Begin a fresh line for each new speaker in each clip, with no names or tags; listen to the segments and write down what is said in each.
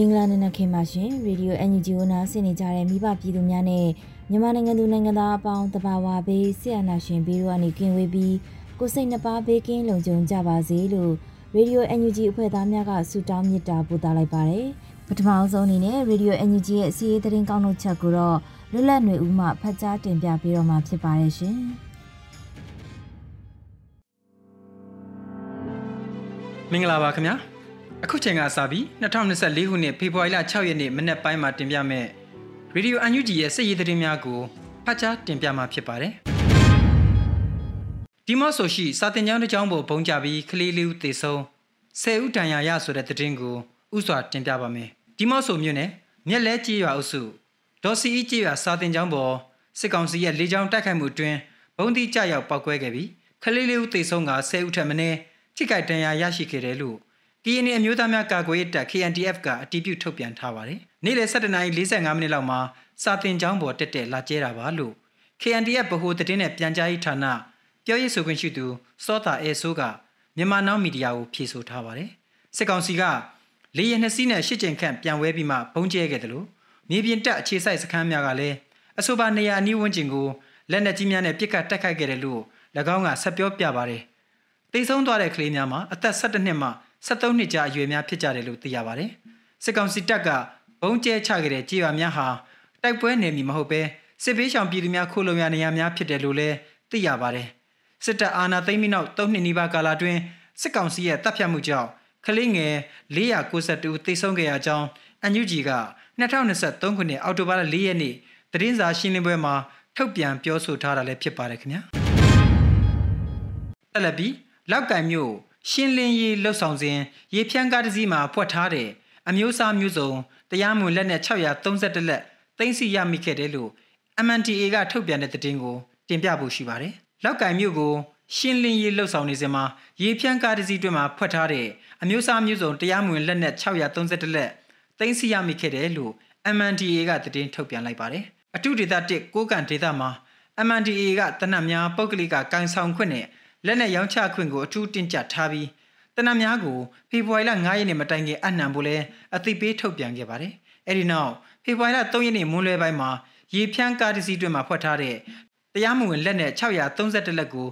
မင်္ဂလာနံနက်ခင်းပါရှင်ရေဒီယို NUG ကိုနားဆင်နေကြတဲ့မိဘပြည်သူများနဲ့မြန်မာနိုင်ငံသူနိုင်ငံသားအပေါင်းတဘာဝဘေးဆရာနာရှင်ဘေးတို့ကနေကင်းဝေးပြီးကိုစိတ်နှပါဘေးကင်းလုံခြုံကြပါစေလို့ရေဒီယို NUG အဖွဲ့သားများကဆုတောင်းမေတ္တာပို့သလိုက်ပါတယ်ပထမအဆုံးအနေနဲ့ရေဒီယို NUG ရဲ့စီးရေးသတင်းကောင်းတို့ချက်ကိုတော့လွတ်လပ်နေဦးမှဖတ်ကြားတင်ပြပေးတော့မှာဖြစ်ပါတယ်ရှင်
မင်္ဂလာပါခင်ဗျာ အခုချိန်ကစပြီး2024ခုနှစ်ဖေဖော်ဝါရီလ6ရက်နေ့မနက်ပိုင်းမှာတင်ပြမဲ့ရေဒီယိုအန်ယူဂျီရဲ့စစ်ရေးသတင်းများကိုဖတ်ကြားတင်ပြမှာဖြစ်ပါတယ်။ဒီမော့ဆိုရှိစာတင်ကျောင်းတစ်ကျောင်းပေါ်ဘုံကြပြီးကလေးလေးဦးသေဆုံးဆယ်ဦးတန်ရာရဆိုတဲ့သတင်းကိုဥစွာတင်ပြပါမယ်။ဒီမော့ဆိုမြို့နယ်မြက်လဲကြီးရွာအုပ်စုဒေါ်စီအီကြီးရွာစာတင်ကျောင်းပေါ်စစ်ကောင်စီရဲ့လေကြောင်းတိုက်ခိုက်မှုတွင်ဘုံတိကြရောက်ပောက်ကွဲခဲ့ပြီးကလေးလေးဦးသေဆုံးကဆယ်ဦးထက်မနည်းထိခိုက်ဒဏ်ရာရရှိခဲ့တယ်လို့ KNY အမျိုးသားများကာကွယ်ရေးတပ် KNTF ကအတည်ပြုထုတ်ပြန်ထားပါတယ်။နေ့လယ်7:45မိနစ်လောက်မှာစာတင်ကျောင်းပေါ်တက်တက်လာကျဲတာပါလို့ KNTF ဗဟိုသတင်းနဲ့ပြန်ကြားရေးဌာနပြောရေးဆိုခွင့်ရှိသူစောတာအဲဆိုးကမြန်မာနောင်မီဒီယာကိုဖြေဆိုထားပါတယ်။စစ်ကောင်စီကလေယာဉ်နှစ်စီးနဲ့ရှစ်ကြိမ်ခန့်ပြန်ဝဲပြီးမှဘုံကျဲခဲ့တယ်လို့မြေပြင်တပ်အခြေစိုက်စခန်းများကလည်းအဆိုပါနေရာအနီးဝန်းကျင်ကိုလက်နက်ကြီးများနဲ့ပစ်ခတ်တိုက်ခိုက်ခဲ့တယ်လို့၎င်းကဆက်ပြောပြပါတယ်။တိတ်ဆုံးသွားတဲ့ကလေးများမှာအသက်17နှစ်မှ 73နှစ်ကြာအရွယ်များဖြစ်ကြတယ်လို့သိရပါတယ်။စစ်ကောင်စီတပ်ကဘုံကျဲချခဲ့တဲ့ကြေးရွာများဟာတိုက်ပွဲနယ်မြေမဟုတ်ဘဲစစ်ပေးရှောင်ပြည်သူများခိုးလုံရနေရာများဖြစ်တယ်လို့လည်းသိရပါတယ်။စစ်တပ်အာဏာသိမ်းပြီးနောက်၃နှစ်နီးပါးကာလအတွင်းစစ်ကောင်စီရဲ့တပ်ဖြတ်မှုကြောင့်ကလေးငယ်492ဦးသေဆုံးခဲ့ရကြောင်းအန်ယူဂျီက2023ခုနှစ်အောက်တိုဘာလ4ရက်နေ့သတင်းစာရှင်းလင်းပွဲမှာထုတ်ပြန်ပြောဆိုထားတာလည်းဖြစ်ပါတယ်ခင်ဗျာ။တက်လက်ပြီးလောက်ကံမျိုး ရှင်းလင်းရေးလှုပ်ဆောင်စဉ်ရေဖြန်းကားတစ်စီးမှာဖွက်ထားတဲ့အမျိုးအစားမျိုးစုံတရားမဝင်လက်နဲ့632လက်သိမ်းဆီးရမိခဲ့တယ်လို့ MNTA ကထုတ်ပြန်တဲ့သတင်းကိုတင်ပြဖို့ရှိပါတယ်။လောက်ကင်မြို့ကိုရှင်းလင်းရေးလှုပ်ဆောင်နေစဉ်မှာရေဖြန်းကားတစ်စီးတွင်မှာဖွက်ထားတဲ့အမျိုးအစားမျိုးစုံတရားမဝင်လက်နဲ့632လက်သိမ်းဆီးရမိခဲ့တယ်လို့ MNTA ကသတင်းထုတ်ပြန်လိုက်ပါတယ်။အထူးဒေသ1ကိုကန်ဒေသမှာ MNTA ကတနက်များပုတ်ကလေးကကန်ဆောင်ခွင့်နဲ့ လက်နက်ရောင်းချခွင့်ကိုအထူးတင်းကျပ်ထားပြီးတနက်များကိုဖေဖော်ဝါရီလ9ရက်နေ့မတိုင်ခင်အနှံဖို့လဲအသိပေးထုတ်ပြန်ခဲ့ပါတယ်။အဲဒီနောက်ဖေဖော်ဝါရီလ3ရက်နေ့မွန်းလွဲပိုင်းမှာရေဖြန်းကားတစ်စီးတွင်မှဖွက်ထားတဲ့တရားမဝင်လက်နက်632လက်ကို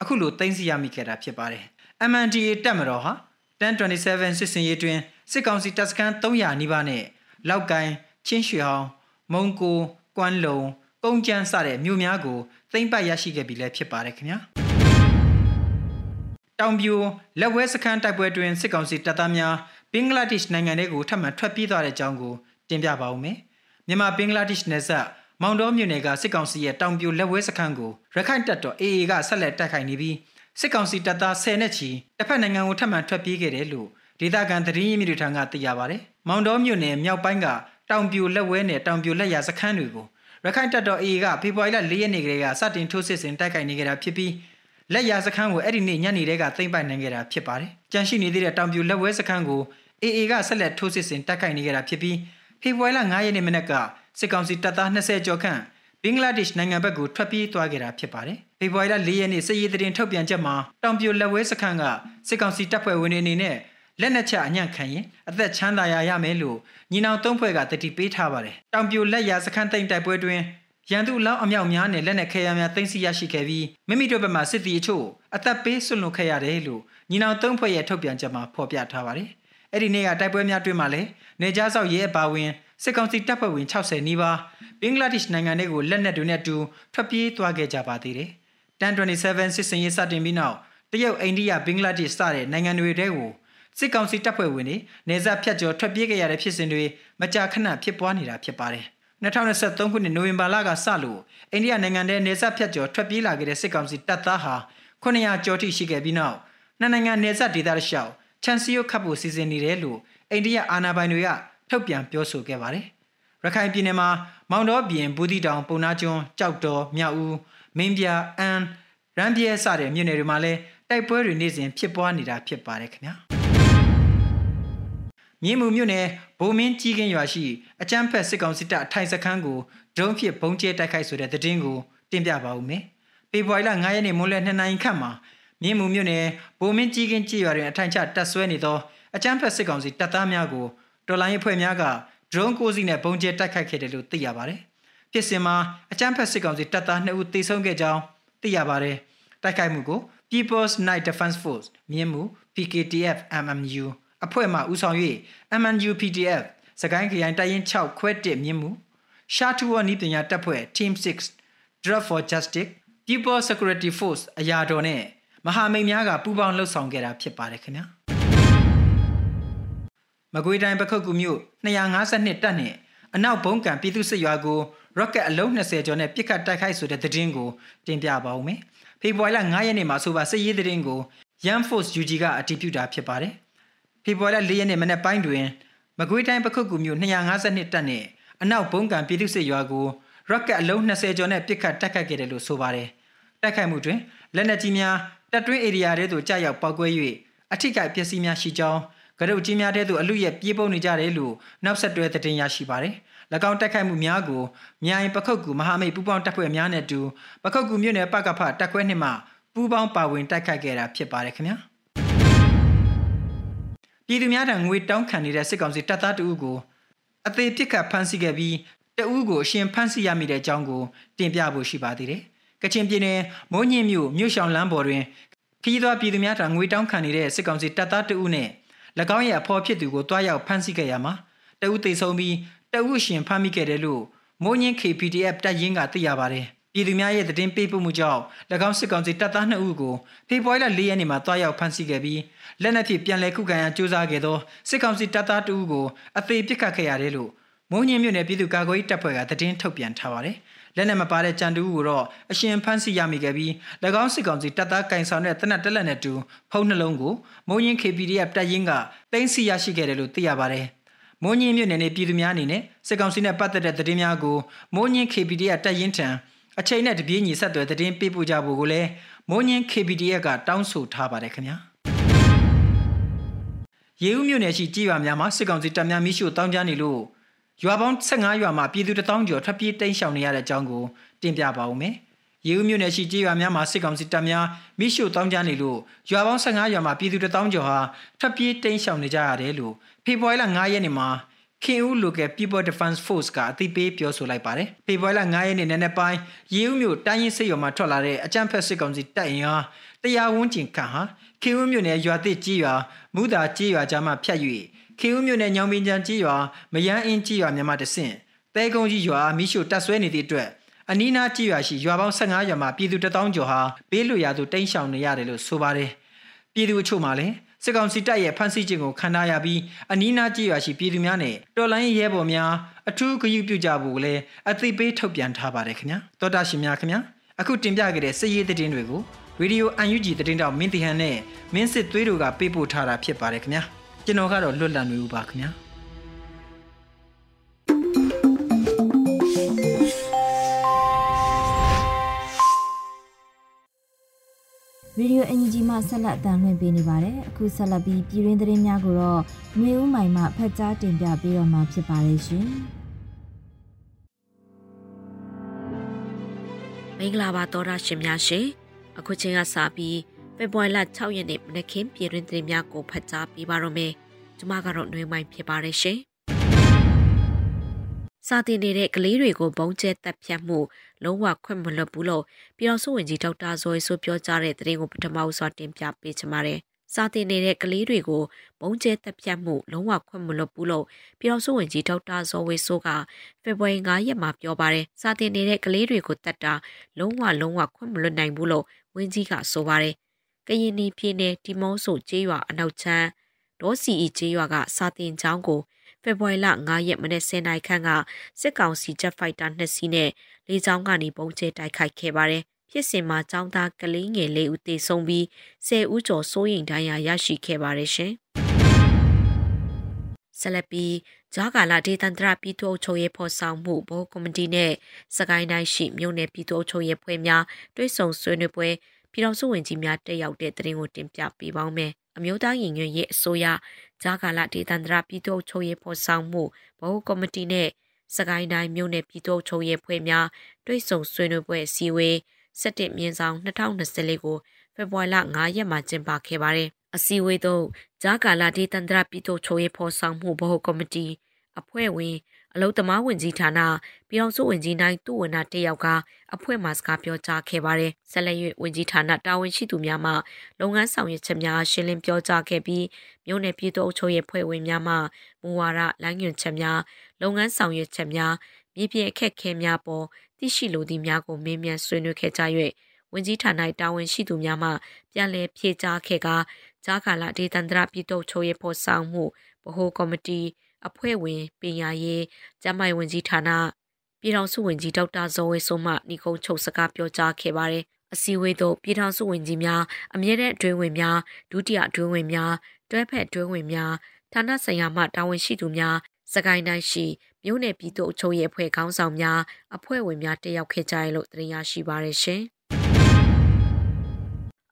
အခုလိုသိမ်းဆည်းရမိခဲ့တာဖြစ်ပါတယ်။ MNDA တပ်မတော်ဟာ1027စစ်စင်ရေးတွင်စစ်ကောင်စီတပ်စခန်း300နီးပါးနဲ့လောက်ကိုင်းချင်းရွှေဟောင်းမုံကိုကွမ်းလုံကုန်းကျန်းစတဲ့မြို့များကိုသိမ်းပိုက်ရရှိခဲ့ပြီလည်းဖြစ်ပါတယ်ခင်ဗျာ။ တောင်ပြိုလက်ဝဲစခန်းတိုက်ပွဲတွင်စစ်ကောင်စီတပ်သားများဘင်္ဂလားဒေ့ရှ်နိုင်ငံထဲကိုထပ်မံထွက်ပြေးသွားတဲ့အကြောင်းကိုတင်ပြပါဦးမယ်။မြန်မာဘင်္ဂလားဒေ့ရှ်နယ်စပ်မောင်တော်မြို့နယ်ကစစ်ကောင်စီရဲ့တောင်ပြိုလက်ဝဲစခန်းကိုရခိုင်တပ်တော် AA ကဆက်လက်တိုက်ခိုက်နေပြီးစစ်ကောင်စီတပ်သား10နဲ့ချီတစ်ဖက်နိုင်ငံကိုထပ်မံထွက်ပြေးခဲ့တယ်လို့ဒေသခံသတင်းရင်းမြစ်တွေထံကသိရပါဗျ။မောင်တော်မြို့နယ်မြောက်ပိုင်းကတောင်ပြိုလက်ဝဲနဲ့တောင်ပြိုလက်ရစခန်းတွေကိုရခိုင်တပ်တော် AA ကဖေဖော်ဝါရီလ4ရက်နေ့ကလေးကစတင်ထိုးစစ်ဆင်တိုက်ခိုက်နေကြတာဖြစ်ပြီး လက်ရာစခန်းကိုအဲ့ဒီနေ့ညနေတည်းကသိမ်းပိုက်နိုင်ခဲ့တာဖြစ်ပါတယ်။ကြန့်ရှိနေသေးတဲ့တောင်ပြူလက်ဝဲစခန်းကိုအေအေကဆက်လက်ထိုးစစ်ဆင်တိုက်ခိုက်နေခဲ့တာဖြစ်ပြီးဖေဖော်ဝါရီလ9ရက်နေ့မနက်ကစစ်ကောင်စီတပ်သား20ကျော်ခန့်ဘင်္ဂလားဒေ့ရှ်နိုင်ငံဘက်ကိုထွက်ပြေးသွားခဲ့တာဖြစ်ပါတယ်။ဖေဖော်ဝါရီလ4ရက်နေ့စစ်ရေးသတင်းထုတ်ပြန်ချက်မှာတောင်ပြိုလက်ဝဲစခန်းကစစ်ကောင်စီတပ်ဖွဲ့ဝင်တွေအနေနဲ့လက်နက်ချအညံ့ခံရင်အသက်ချမ်းသာရရမယ်လို့ညီနောင်သုံးဖွဲ့ကတတိပေးထားပါတယ်။တောင်ပြိုလက်ရစခန်းသိမ်းတိုက်ပွဲတွင် ရန်သူအလောင်းအမြောက်များနဲ့လက်နက်ခဲယမ်းများတင်စီရရှိခဲ့ပြီးမိမိတို့ဘက်မှစစ်တီအချို့အသက်ပေးဆွလွန်ခဲ့ရတယ်လို့ညီနောင်သုံးဖွဲ့ရဲ့ထုတ်ပြန်ချက်မှာဖော်ပြထားပါတယ်။အဲ့ဒီနေ့ကတိုက်ပွဲများတွင်မှလည်းနေကြားဆောက်ရဲအပါဝင်စစ်ကောင်စီတပ်ဖွဲ့ဝင်60နီးပါးဘင်္ဂလားဒေ့ရှ်နိုင်ငံတွေကိုလက်နက်တွေနဲ့တူထွက်ပြေးသွားခဲ့ကြပါသေးတယ်။1027စစ်စင်ရေးစတင်ပြီးနောက်တရုတ်အိန္ဒိယဘင်္ဂလားဒေ့ရှ်စတဲ့နိုင်ငံတွေတဲကိုစစ်ကောင်စီတပ်ဖွဲ့ဝင်တွေနေဆက်ဖြတ်ကျော်ထွက်ပြေးခဲ့ရတဲ့ဖြစ်စဉ်တွေမကြာခဏဖြစ်ပွားနေတာဖြစ်ပါတယ်။ 2023ခုနှစ်နိုဝင်ဘာလကစလို့အိန္ဒိယနိုင်ငံထဲနေဆက်ဖြတ်ကျော်ထွက်ပြေးလာခဲ့တဲ့စစ်ကောင်စီတပ်သားဟာ900ကျော်ထိရှိခဲ့ပြီးနောက်နှစ်နိုင်ငံနေဆက်ဒေသတလျှောက်ချန်စီယိုခတ်ဖို့စီစဉ်နေတယ်လို့အိန္ဒိယအာဏာပိုင်တွေကထုတ်ပြန်ပြောဆိုခဲ့ပါတယ်။ရခိုင်ပြည်နယ်မှာမောင်တော်ပြင်ဘူးတီတောင်ပုံနာကျွန်းကြောက်တော်မြောက်ဦးမင်းပြအန်ရန်ပြဲစတဲ့မြို့နယ်တွေမှာလည်းတိုက်ပွဲတွေနေ့စဉ်ဖြစ်ပွားနေတာဖြစ်ပါတယ်ခင်ဗျာ။မြင်းမူမြို့နယ် ဗိုလ်မင်းကြီးကင်းရွာရှိအကျန်းဖက်စစ်ကောင်စစ်တပ်အထိုင်စခန်းကိုဒရုန်းဖြင့်ပုံကျဲတိုက်ခိုက်ဆိုတဲ့သတင်းကိုတင်ပြပါဦးမယ်။ဖေဖော်ဝါရီလ9ရက်နေ့မိုးလယ်2နာရီခန့်မှာမြင်းမူမြို့နယ်ဗိုလ်မင်းကြီးကင်းကြေးရွာတွင်အထိုင်ချတပ်ဆွဲနေသောအကျန်းဖက်စစ်ကောင်စီတပ်သားများကိုတော်လိုင်းအဖွဲ့များကဒရုန်းကိုစီးနဲ့ပုံကျဲတိုက်ခိုက်ခဲ့တယ်လို့သိရပါတယ်။ဖြစ်စဉ်မှာအကျန်းဖက်စစ်ကောင်စီတပ်သား2ဦးသေဆုံးခဲ့ကြောင်းသိရပါတယ်။တိုက်ခိုက်မှုကို People's Night Defense Force မြင်းမူ PKTF MMU အဖွဲ့မှဦးဆောင်၍ MNU PDF စကိုင်းခရိုင်တိုင်းရင်6ခွဲ1မြင့်မှုရှာထူဝနီးပညာတပ်ဖွဲ့ Team 6 Drug for Justice People Security Force အရာတော်နဲ့မဟာမိတ်များကပူးပေါင်းလှုပ်ဆောင်ခဲ့တာဖြစ်ပါတယ်ခင်ဗျာမကွေးတိုင်းပခုတ်ကူမြို့252တပ်နဲ့အနောက်ဘုံကံပြည်သူစစ်ရွာကို rocket အလုံး20ကျော်နဲ့ပစ်ခတ်တိုက်ခိုက်ဆိုတဲ့သတင်းကိုတင်ပြပါဦးမယ်ဖေဖော်ဝါရီလ9ရက်နေ့မှာဆိုပါစစ်ရေးသတင်းကို Yan Force UG ကအတည်ပြုတာဖြစ်ပါတယ် ဖေဖော်ဝါရီလ၄ရက်နေ့မနက်ပိုင်းတွင်မကွေးတိုင်းပခုတ်ကူမြို့252တပ်နဲ့အနောက်ဘုံကံပြည်သူ့စစ်ရွာကို rocket အလုံး20ကျော်နဲ့ပစ်ခတ်တိုက်ခတ်ခဲ့တယ်လို့ဆိုပါတယ်။တိုက်ခိုက်မှုတွင်လက်နက်ကြီးများတပ်တွင်း area ထဲသို့ကြားရောက်ပောက်ကွဲ၍အထိကိပျက်စီးများရှိကြောင်းကရုတ်ကြီးများထဲသို့အလူရဲ့ပြေးပုန်းနေကြတယ်လို့နောက်ဆက်တွဲသတင်းရရှိပါတယ်။၎င်းတိုက်ခိုက်မှုများကိုမြိုင်ပခုတ်ကူမဟာမိတ်ပူးပေါင်းတပ်ဖွဲ့များနဲ့တူပခုတ်ကူမြို့နယ်ပကဖတပ်ခွဲနှစ်မှပူးပေါင်းပါဝင်တိုက်ခိုက်ခဲ့တာဖြစ်ပါတယ်ခင်ဗျာ။ ပြည်သူများထံငွေတောင်းခံနေတဲ့စစ်ကောင်စီတပ်သားတအုပ်ကိုအသေးပစ်ခတ်ဖမ်းဆီးခဲ့ပြီးတအုပ်ကိုအရှင်ဖမ်းဆီးရမိတဲ့အကြောင်းကိုတင်ပြဖို့ရှိပါသေးတယ်။ကချင်ပြည်နယ်မိုးညင်းမြို့မြို့ရှောင်းလမ်းပေါ်တွင်ခရီးသွားပြည်သူများထံငွေတောင်းခံနေတဲ့စစ်ကောင်စီတပ်သားတအုပ်နဲ့၎င်းရဲ့အဖော်ဖြစ်သူကိုတွားရောက်ဖမ်းဆီးခဲ့ရမှာတအုပ်သိဆုံးပြီးတအုပ်ရှင်ဖမ်းမိခဲ့တယ်လို့မိုးညင်း KPDF တပ်ရင်းကသိရပါတယ်။ ပြည်သူများရဲ့သတင်းပေးပို့မှုကြောင့်၎င်းစစ်ကောင်စီတပ်သား2ဦးကိုဖေဖော်ဝါရီလ4ရက်နေ့မှာတွားရောက်ဖမ်းဆီးခဲ့ပြီးလက်နက်ဖြင့်ပြန်လည်ခုခံရန်ကြိုးစားခဲ့သောစစ်ကောင်စီတပ်သား2ဦးကိုအသေးပစ်ခတ်ခဲ့ရတယ်လို့မုံညင်းမြို့နယ်ပြည်သူ့ကာကွယ်ရေးတပ်ဖွဲ့ကသတင်းထုတ်ပြန်ထားပါတယ်။လက်နက်မပါတဲ့ကြံတူကိုတော့အရှင်ဖမ်းဆီးရမိခဲ့ပြီး၎င်းစစ်ကောင်စီတပ်သားကင်ဆောင်တဲ့တနက်တက်လက်နဲ့တူဖုံးနှလုံးကိုမုံညင်း KPDF တပ်ရင်းကတင်းစီရရှိခဲ့တယ်လို့သိရပါတယ်။မုံညင်းမြို့နယ်နေပြည်သူများအနေနဲ့စစ်ကောင်စီနဲ့ပတ်သက်တဲ့သတင်းများကိုမုံညင်း KPDF တပ်ရင်းထံ အချိန်နဲ့တပြေးညီဆက်သွယ်သတင်းပေးပို့ကြဖို့ကိုလည်းမိုးညင်း KPDF ကတောင်းဆိုထားပါတယ်ခင်ဗျာရေဦးမြို့နယ်ရှိကြေးရွာများမှာစစ်ကောင်စီတပ်များမိရှို့တောင်းကြနေလို့ရွာပေါင်း15ရွာမှာပြည်သူ1000ကျော်ထွက်ပြေးတိမ်းရှောင်နေရတဲ့အကြောင်းကိုတင်ပြပါဦးမယ်ရေဦးမြို့နယ်ရှိကြေးရွာများမှာစစ်ကောင်စီတပ်များမိရှို့တောင်းကြနေလို့ရွာပေါင်း15ရွာမှာပြည်သူ1000ကျော်ဟာထွက်ပြေးတိမ်းရှောင်နေကြရတယ်လို့ဖေဖော်ဝါရီလ9ရက်နေ့မှာ ခင်ဦး Local People Defense Force ကအသိပေးပြောဆိုလိုက်ပါတယ်။ဖေဖော်ဝါရီလ9ရက်နေ့နေ့နက်ပိုင်းရေဦးမြို့တိုင်းရင်းစစ်ရုံမှာထွက်လာတဲ့အကြမ်းဖက်စစ်ကောင်စီတပ်အင်အားတရားဝန်းကျင်ခန့်ဟာခင်ဦးမြို့နယ်ရွာသစ်ကြီးရွာမူတာကြီးရွာကြားမှာဖြတ်၍ခင်ဦးမြို့နယ်ညောင်ပင်ချံကြီးရွာမယန်းအင်းကြီးရွာမြန်မာတဆင့်တဲကုန်းကြီးရွာမိရှုတပ်ဆွဲနေသည့်အတွက်အနီးနားကြီးရွာရှိရွာပေါင်း15ရွာမှာပြည်သူ1000ကျော်ဟာဘေးလွတ်ရာသို့တိမ်းရှောင်နေရတယ်လို့ဆိုပါတယ်။ပြည်သူအချို့မှလည်း စစ်ကောင်စီတပ်ရဲ့ဖမ်းဆီးခြင်းကိုခံထားရပြီးအနီးနားကြေးရွာရှိပြည်သူများနဲ့တော်လိုင်းရဲဘော်များအထူးဂရုပြုကြဖို့လည်းအသိပေးထုတ်ပြန်ထားပါတယ်ခင်ဗျာတောတာရှင်များခင်ဗျာအခုတင်ပြခဲ့တဲ့စစ်ရေးသတင်းတွေကိုရေဒီယို UNG သတင်းတောက်မင်းတီဟန်နဲ့မင်းစစ်သွေးတို့ကပေးပို့ထားတာဖြစ်ပါတယ်ခင်ဗျာကျွန်တော်ကတော့လွတ်လပ်နေဦးပါခင်ဗျာ
ရေဒီယိုအန်ဂျီမှဆက်လက်အသံလွှင့်ပေးနေပါတယ်အခုဆက်လက်ပြီးပြည်ရင်းသတင်းများကိုတော့မျိုးဦးမိုင်မှဖတ်ကြားတင်ပြပေးတော့မှာဖြစ်ပါတယ်ရှင်
မင်္ဂလာပါသောရရှင်များရှင်အခုချိန်ကစပြီးဖေဖော်ဝါရီလ6ရက်နေ့မနက်ခင်းပြည်ရင်းသတင်းများကိုဖတ်ကြားပေးပါရမယ်ကျွန်မကတော့နှွေးမိုင်းဖြစ်ပါတယ်ရှင် စာတင်နေတဲ့ကလေးတွေကိုဘုံကျဲတက်ဖြတ်မှုလုံးဝခွင့်မလွတ်ဘူးလို့ပြည်တော်စုဝင်ကြီးဒေါက်တာဇော်ရီဆိုပြောကြားတဲ့သတင်းကိုပထမဦးစွာတင်ပြပေးချင်ပါတယ်။စာတင်နေတဲ့ကလေးတွေကိုဘုံကျဲတက်ဖြတ်မှုလုံးဝခွင့်မလွတ်ဘူးလို့ပြည်တော်စုဝင်ကြီးဒေါက်တာဇော်ဝေဆိုးကဖေဖော်ဝါရီ9ရက်မှာပြောပါတယ်။စာတင်နေတဲ့ကလေးတွေကိုတက်တာလုံးဝလုံးဝခွင့်မလွတ်နိုင်ဘူးလို့ဝင်ကြီးကဆိုပါတယ်။ကရင်ပြည်နယ်ဒီမော့ဆိုကျေးရွာအနောက်ချမ်းဒေါ်စီအီကျေးရွာကစာတင်ကျောင်းကို ဖေဖော်ဝါရီလ9ရက်မနေ့10နိုင်ခန့်ကစစ်ကောင်စီဂျက်ဖိုက်တာ2စီးနဲ့လေကြောင်းကနေပုံကျဲတိုက်ခိုက်ခဲ့ပါတယ်။ဖြစ်စဉ်မှာចောင်းသားကလေးငယ်လေးဦးသေဆုံးပြီး10ဦးကျော်စိုးရိမ်ဒဏ်ရာရရှိခဲ့ပါတယ်ရှင်။ဆလပီဂျာကာလာဒေသန္တရပြည်သူ့အုပ်ချုပ်ရေးဖော်ဆောင်မှုဘောကော်မတီနဲ့စကိုင်းတိုင်းရှိမြို့နယ်ပြည်သူ့အုပ်ချုပ်ရေးဖွဲ့များတွဲဆုံဆွေးနွေးပွဲပြည်တော်စုဝင်ကြီးများတက်ရောက်တဲ့တရင်ကိုတင်ပြပေးပါောင်းမယ်။အမျိုးသားရင်ညွှန်ရေးအစိုးရ ဂျာကာလာဒေသန္တရပြည်သူ့ချုပ်ရေးဖော်ဆောင်မှုဘဟုကော်မတီနဲ့စကိုင်းတိုင်းမြို့နယ်ပြည်သူ့ချုပ်ရေးဖွဲ့များတွိတ်ဆုံဆွေးနွေးပွဲအစည်းအဝေး17မြင်းဆောင်2024ကိုဖေဖော်ဝါရီလ9ရက်မှာကျင်းပခဲ့ပါတယ်။အစည်းအဝေးသို့ဂျာကာလာဒေသန္တရပြည်သူ့ချုပ်ရေးဖော်ဆောင်မှုဘဟုကော်မတီအဖွဲ့ဝင် အလုသမားဝင်ကြီးဌာနပြည်အောင်စုဝင်ကြီးနိုင်သူ့ဝန်ထမ်းတယောက်ကအဖွဲ့မှစကားပြောကြားခဲ့ပါတယ်။ဆက်လက်၍ဝင်ကြီးဌာနတာဝန်ရှိသူများမှလုပ်ငန်းဆောင်ရွက်ချက်များရှင်းလင်းပြောကြားခဲ့ပြီးမြို့နယ်ပြည်သူ့အုပ်ချုပ်ရေးဖွဲ့ဝင်များမှမူဝါဒလမ်းညွှန်ချက်များလုပ်ငန်းဆောင်ရွက်ချက်များမြေပြင်အခက်အခဲများပေါ်သိရှိလိုသည့်များကိုမေးမြန်းဆွေးနွေးခဲ့ကြ၍ဝင်ကြီးဌာနတာဝန်ရှိသူများမှပြန်လည်ဖြေကြားခဲ့ကာဂျာကာလာဒေသန္တရပြည်သူ့ချုပ်ရေးဖော်ဆောင်မှုဗဟိုကော်မတီ အဖွဲ့ဝင်ပညာရေးကျန်းမာရေးဝန်ကြီးဌာနပြည်ထောင်စုဝန်ကြီးဒေါက်တာဇော်ဝေဆိုမှညီကုန်းချုပ်စကားပြောကြားခဲ့ပါတယ်။အစည်းအဝေးသို့ပြည်ထောင်စုဝန်ကြီးများအမြဲတမ်းအတွင်းဝင်များဒုတိယအတွင်းဝင်များတွဲဖက်အတွင်းဝင်များဌာနဆိုင်ရာမှတာဝန်ရှိသူများစကိုင်းတိုင်းရှိမြို့နယ်ပြည်သူ့အုပ်ချုပ်ရေးအဖွဲ့ခေါင်းဆောင်များအဖွဲ့ဝင်များတက်ရောက်ခဲ့ကြရလို့တင်ရရှိပါရရှင်။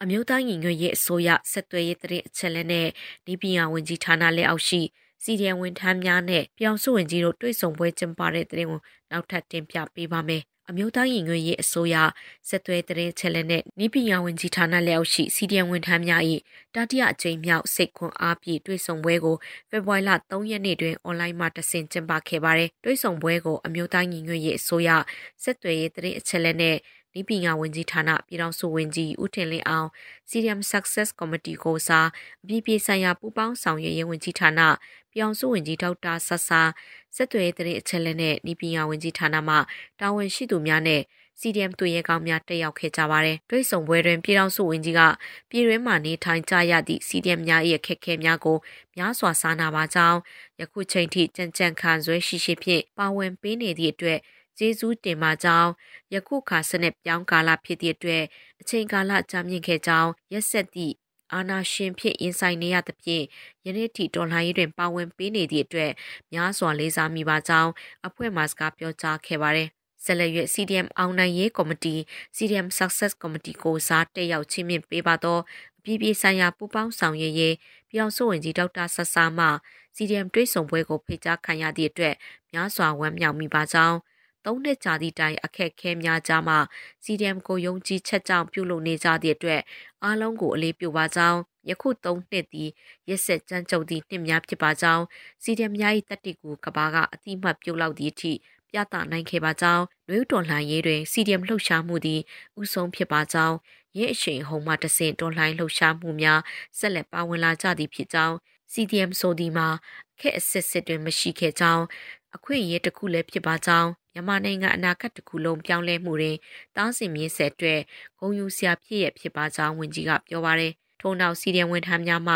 အမျိုးသားညီညွတ်ရေးအစိုးရဆက်သွယ်ရေးတရင်အချက်လက်နဲ့ဒီပညာဝန်ကြီးဌာနလက်အောက်ရှိ စီဒီအန်ဝန်ထမ်းများနဲ့ပြောင်စုဝင်ကြီးတို့တွေ့ဆုံပွဲကျင်းပတဲ့တဲ့ရင်ကိုနောက်ထပ်တင်ပြပေးပါမယ်။အမျိုးသားရင်ငွေရေးအစိုးရဆက်သွဲတဲ့ချက်လက်နဲ့နိပညာဝန်ကြီးဌာနလက်အောက်ရှိစီဒီအန်ဝန်ထမ်းများ၏တတိယအကြိမ်မြောက်စိတ်ခွန်အားပြည့်တွေ့ဆုံပွဲကိုဖေဖော်ဝါရီလ3ရက်နေ့တွင်အွန်လိုင်းမှာတဆင့်ကျင်းပခဲ့ပါတယ်။တွေ့ဆုံပွဲကိုအမျိုးသားညီညွတ်ရေးအစိုးရဆက်သွယ်ရေးတဲ့အချက်လက်နဲ့ဤပညာဝန်ကြီးဌာနပြည်ထောင်စုဝန်ကြီးဦးထင်လင်းအောင် CDM Success Committee ကိုစားအပြည်ပြည်ဆိုင်ရာပူးပေါင်းဆောင်ရွက်ရေးဝန်ကြီးဌာန ပြည်အောင်စုဝန်ကြီးဒေါက်တာဆဆာဆက်သွယ်တဲ့အချက်လက်နဲ့ဤပညာဝန်ကြီးဌာနမှတာဝန်ရှိသူများနဲ့ CDM တွေ့ရကောင်းများတက်ရောက်ခဲ့ကြပါတယ်။တွိဆုံပွဲတွင်ပြည်ထောင်စုဝန်ကြီးကပြည်တွင်းမှာနေထိုင်ကြရသည့် CDM များ၏အခက်အခဲများကိုများစွာစားနာပါကြောင်းယခုချိန်ထိကြံကြံခံဆွဲရှိရှိဖြင့်ပါဝင်ပေးနေသည့်အတွက်ကျေးဇူးတင်ပါကြောင်းယခုခါစနစ်ပြောင်းကာလဖြစ်သည့်အတွက်အချိန်ကာလကြာမြင့်ခဲ့ကြောင်းရက်ဆက်သည့် အာနာရှင်ဖြစ်ရင်ဆိုင်နေရသဖြင့်ယနေ့ထိတော်လှန်ရေးတွင်ပါဝင်ပေးနေသည့်အတွက်များစွာလေးစားမိပါကြောင်းအဖွဲ့မှစကားပြောကြားခဲ့ပါတယ်ဆက်လက်၍ CDM အောင်နိုင်ရေးကော်မတီ CDM Success Committee ကိုစားတက်ရောက်ချင်းမြင့်ပေးပါတော့အပြည်ပြည်ဆိုင်ရာပူးပေါင်းဆောင်ရွက်ရေးပြည်အောင်စုဝင်ကြီးဒေါက်တာဆဆာမှ CDM တွဲဆောင်ပွဲကိုဖိတ်ကြားခံရသည့်အတွက်များစွာဝမ်းမြောက်မိပါကြောင်းသုံးနှစ်ကြာသည့်တိုင်အခက်ခဲများကြားမှ CDM ကိုယုံကြည်ချက်ကြောင့်ပြုလုပ်နေကြသည့်အတွက် အားလုံးကိုအလေးပြုပါကြောင်းယခုသုံးနှစ်သည်ရက်ဆက်ကြမ်းကြုတ်သည့်နှစ်များဖြစ်ပါကြောင်း CDM များ၏တက်တိကိုကဘာကအတိမတ်ပြုတ်လောက်သည့်အထိပြသနိုင်ခဲ့ပါကြောင်းနှွေးတော်လှန်ရေးတွင် CDM လှုပ်ရှားမှုသည်ဥဆုံးဖြစ်ပါကြောင်းရဲအရှိန်ဟုံမှတဆင့်တော်လှန်လှုပ်ရှားမှုများဆက်လက်ပါဝင်လာကြသည်ဖြစ်ကြောင်း CDM ဆိုဒီမှာခက်အစစ်စစ်တွင်မရှိခဲ့ကြောင်းအခွင့်အရေးတစ်ခုလည်းဖြစ်ပါကြောင်း မြန်မာနိုင်ငံအနာဂတ်တစ်ခုလုံးပြောင်းလဲမှုတွင်တားဆီးမြင့်ဆက်အတွက်ဂုံယူစရာဖြစ်ရဖြစ်ပါကြောင်းဝန်ကြီးကပြောပါရယ်ထို့နောက်စီဒီယံဝန်ထမ်းများမှ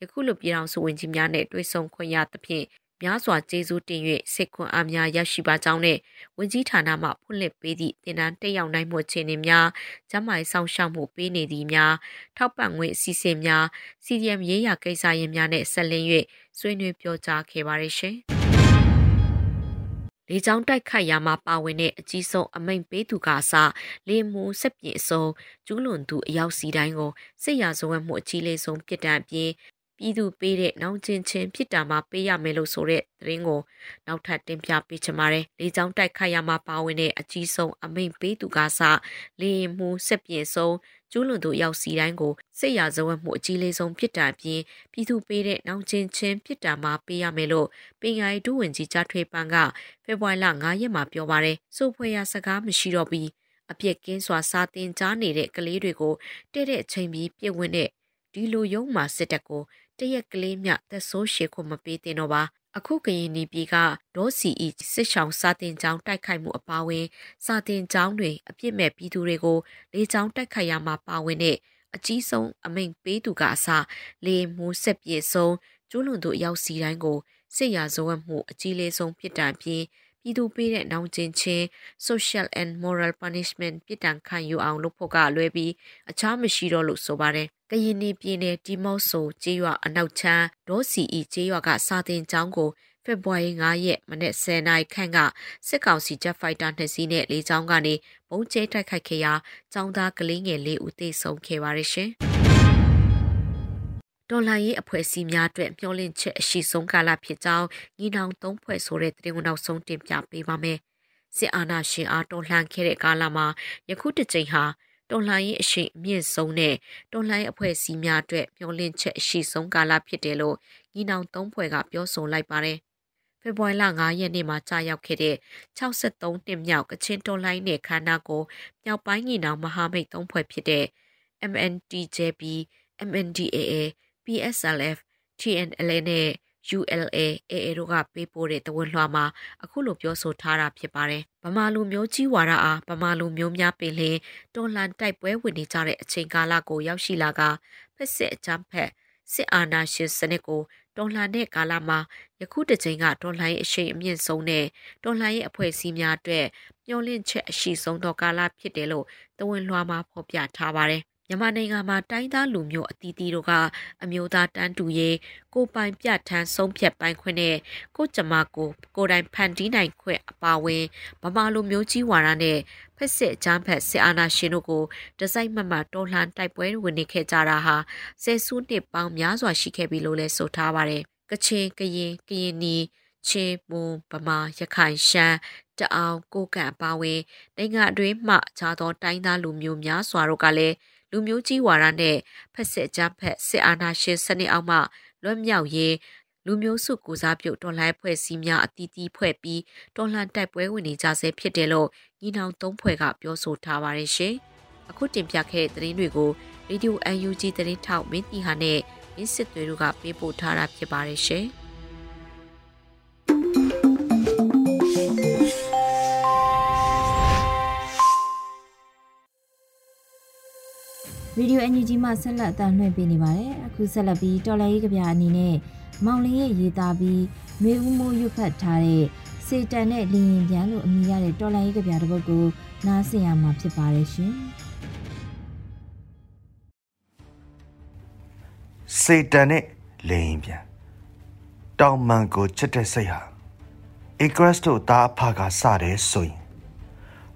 ယခုလိုပြည်အောင်စုဝန်ကြီးများနဲ့တွေ့ဆုံခွင့်ရသဖြင့်များစွာကျေးဇူးတင်၍စိတ်ခွန်အားများရရှိပါကြောင်းနဲ့ဝန်ကြီးဌာနမှဖွင့်လှစ်ပေးသည့်တင်ဒန်းတက်ရောက်နိုင်မှုအခြေအနေများကျန်းမာရေးဆောင်ရှောက်မှုပေးနေသည်များထောက်ပံ့ငွေအစီအစဉ်များ CDM ရေးရာကိစ္စရပ်များနဲ့ဆက်လင်း၍ဆွေးနွေးပြောကြားခဲ့ပါရရှင်။ လေကြောင်းတိုက်ခိုက်ရာမှာပါဝင်တဲ့အကြီးဆုံးအမိန်ပေးသူကအစလေမူဆက်ပြင်းအစုံကျူးလွန်သူအယောက်စီတိုင်းကိုစစ်ရာဇဝတ်မှုအကြီးလေးဆုံးပြစ်ဒဏ်အပြင်ပြည်သူပေးတဲ့နောင်ကျင်ချင်းဖြစ်တာမှပေးရမယ်လို့ဆိုတဲ့သတင်းကိုနောက်ထပ်တင်ပြပေးချင်ပါတယ်။လေကြောင်းတိုက်ခိုက်ရမှာပါဝင်တဲ့အကြီးဆုံးအမိန်ပေးသူကစလေရင်မှုဆက်ပြင်းဆုံး ကျူးလွန်သူရောက်စီတိုင်းကိုစစ်ရာဇဝတ်မှုအကြီးလေးဆုံးဖြစ်တာပြင်ပြည်သူပေးတဲ့နောင်ကျင်ချင်းဖြစ်တာမှပေးရမယ်လို့ပင်ရိုင်ဒုဝင်ကြီးကြားထွေပန်းကဖေဖော်ဝါရီလ9ရက်မှာပြောပါတယ်။စိုးဖွဲ့ရစကားမရှိတော့ပြီးအပြစ်ကင်းစွာစာတင်ကြားနေတဲ့ကလေးတွေကိုတဲ့တဲ့အချိန်ပြီးပြည့်ဝင့်တဲ့ဒီလိုရုံးမှာစစ်တပ်ကိုတရက်ကလေးမြသက်ဆိုးရှေခုမပေးတင်တော့ပါ အခုကရင်နီပြည်ကဒေါ်စီအီစစ်ဆောင်စာတင်ကျောင်းတိုက်ခိုက်မှုအပါအဝင်စာတင်ကျောင်းတွေအပြစ်မဲ့ပြည်သူတွေကိုလေကျောင်းတိုက်ခိုက်ရမှာပါဝင်တဲ့အကြီးဆုံးအမိန်ပေးသူကအစလေမှုဆက်ပြေဆုံးကျူးလွန်သူအရောက်စီတိုင်းကိုစစ်ရာဇဝတ်မှုအကြီးလေးဆုံးပြစ်ဒဏ်ပြင် ပြည်သူပေးတဲ့နောင်ကျင်ချင်း social and moral punishment ပြစ်ဒဏ်ခံယူအောင်လုပ်ဖို့ကလွဲပြီးအခြားမရှိတော့လို့ဆိုပါတယ်။ကရင်ပြည်နယ်ဒီမော့ဆိုကျေးရွာအနောက်ချမ်းဒေါ်စီအီကျေးရွာကစာတင်ကျောင်းကိုဖေဖော်ဝါရီ9ရက်မနေ့10နာရီခန့်ကစစ်ကောင်စီဂျက်ဖိုက်တာနှစ်စီးနဲ့လေးချောင်းကနေဘုံကျဲတိုက်ခိုက်ခဲ့ရာကျောင်းသားကလေးငယ်လေးဦးသေဆုံးခဲ့ပါရရှင်။ ဒေါ်လာရေးအဖွဲ့အစည်းများအတွက်မျှော်လင့်ချက်အရှိဆုံးကာလဖြစ်ကြောင်းညီနောင်သုံးဖွဲ့ဆိုတဲ့သတင်းကိုနောက်ဆုံးတင်ပြပေးပါမယ်။စစ်အာဏာရှင်အားတော်လှန်ခဲ့တဲ့ကာလမှာယခုတစ်ချိန်ဟာတော်လှန်ရေးအရှိအမြင့်ဆုံးနဲ့တော်လှန်ရေးအဖွဲ့အစည်းများအတွက်မျှော်လင့်ချက်အရှိဆုံးကာလဖြစ်တယ်လို့ညီနောင်သုံးဖွဲ့ကပြောဆိုလိုက်ပါတယ်။ဖေဖော်ဝါရီလ9ရက်နေ့မှာကြာရောက်ခဲ့တဲ့63နှစ်မြောက်ကချင်တော်လှန်ရေးခန္ဓာကိုမြောက်ပိုင်းညီနောင်မဟာမိတ်သုံးဖွဲ့ဖြစ်တဲ့ MNTJP, MNDAA, PSLF, TNLA နဲ့ ULA AA တို့ကပေးပို့တဲ့တဝန်လွှာမှာအခုလိုပြောဆိုထားတာဖြစ်ပါတယ်။ဗမာလူမျိုးကြီးဝါဒအားဗမာလူမျိုးများပင်လင်တော်လှန်တိုက်ပွဲဝင်နေကြတဲ့အချိန်ကာလကိုရောက်ရှိလာကဖက်စစ်အကြမ်းဖက်စစ်အာဏာရှင်စနစ်ကိုတော်လှန်တဲ့ကာလမှာယခုတစ်ချိန်ကတော်လှန်ရေးအရှိန်အမြင့်ဆုံးနဲ့တော်လှန်ရေးအဖွဲ့အစည်းများအတွက်မျှော်လင့်ချက်အရှိဆုံးသောကာလဖြစ်တယ်လို့တဝန်လွှာမှာဖော်ပြထားပါတယ် မြန်မာနိုင်ငံမှာတိုင်းသားလူမျိုးအသီးသီးတို့ကအမျိုးသားတန်းတူရေးကိုပိုင်ပြဋ္ဌာန်းဆုံးဖြတ်ပိုင်ခွင့်နဲ့ကိုကြမကိုကိုတိုင်ဖန်တီးနိုင်ခွင့်အပါအဝင်မမလူမျိုးကြီးဝါဒနဲ့ဖက်စစ်အကြမ်းဖက်စစ်အာဏာရှင်တို့ကိုတစိုက်မမတော်လှန်တိုက်ပွဲဝင်နေခဲ့ကြတာဟာဆယ်စုနှစ်ပေါင်းများစွာရှိခဲ့ပြီလို့လည်းဆိုထားပါတယ်။ကချင်ကရင်ကရင်နီချင်းမွန်ဗမာရခိုင်ရှမ်းတအောင်ကိုကန့်ပါဝင်နိုင်ငံအတွင်းမှခြားသောတိုင်းသားလူမျိုးများစွာတို့ကလည်း လူမျိုးကြီးဝါဒနဲ့ဖက်စစ်ကြမ်းဖက်စစ်အာဏာရှင်စနစ်အောက်မှလွတ်မြောက်ရေးလူမျိုးစုကိုစားပြုတော်လှန်ဖွဲ့စည်းများအတီးတီးဖွဲ့ပြီးတော်လှန်တိုက်ပွဲဝင်နေကြဆဲဖြစ်တယ်လို့ညီနောင်သုံးဖွဲ့ကပြောဆိုထားပါတယ်ရှင်။အခုတင်ပြခဲ့တဲ့သတင်းတွေကို Radio UNG သတင်းထောက်မင်းတီဟာနဲ့မင်းစစ်သွေးတို့ကပေးပို့ထားတာဖြစ်ပါတယ်ရှင်။
ရေဒီယိုအန်ယူဂျီမှဆက်လက်အသံလွှင့်ပေးနေပါတယ်အခုဆက်လက်ပြီးတော်လိုင်းရေးကြပြအနေနဲ့မောင်လင်းရဲ့ရေးသားပြီးမေဦးမိုးရွတ်ဖတ်ထားတဲ့စေတန်နဲ့လင်းရင်ပြန်လို့အမည်ရတဲ့တော်လိုင်းရေးကြပြတစ်ပုဒ်ကိုနားဆင်ရမှာဖြစ်ပါတယ်ရှင်
စေတန်နဲ့လင်းရင်ပြန်တောင်မန်ကိုချစ်တဲ့စိတ်ဟာဧကရစ်တို့သားအဖကစတယ်ဆိုရင်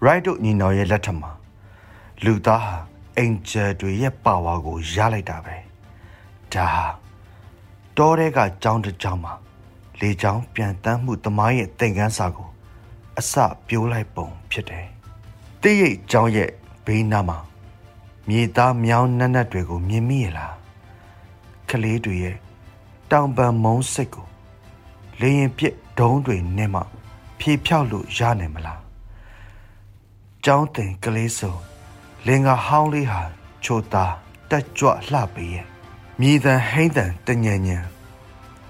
right တို့ညီနောင်ရဲ့လက်ထက်မှာလူသားဟာ အင်ဂျယ်တွေရဲ့ပါဝါကိုရလိုက်တာပဲဒါဟာတောထဲကကြောင်းတစ်ကြောင်းမှာလေကြောင်းပြန်တမ်းမှုသမိုင်းရဲ့သင်ခန်းစာကို အစပြိုးလိုက်ပုံဖြစ်တယ်တည့်ရိတ်ကြောင်းရဲ့ဘေးနားမှာမြေသားမြောင်းနက်နက်တွေကိုမြင်မိရလားကလေးတွေရဲ့တောင်ပံမုံစိတ်ကိုလေရင်ပြစ်ဒုံးတွေနဲ့မှဖြေဖြောက်လို့ရနိုင်မလားကြောင်းတင်ကလေးစုံ လင်္ကာဟောင်းလေးဟာချိုသားတက်ကြွလှပေးရဲ့မြည်တန်ဟိမ့်တန်တညံညံ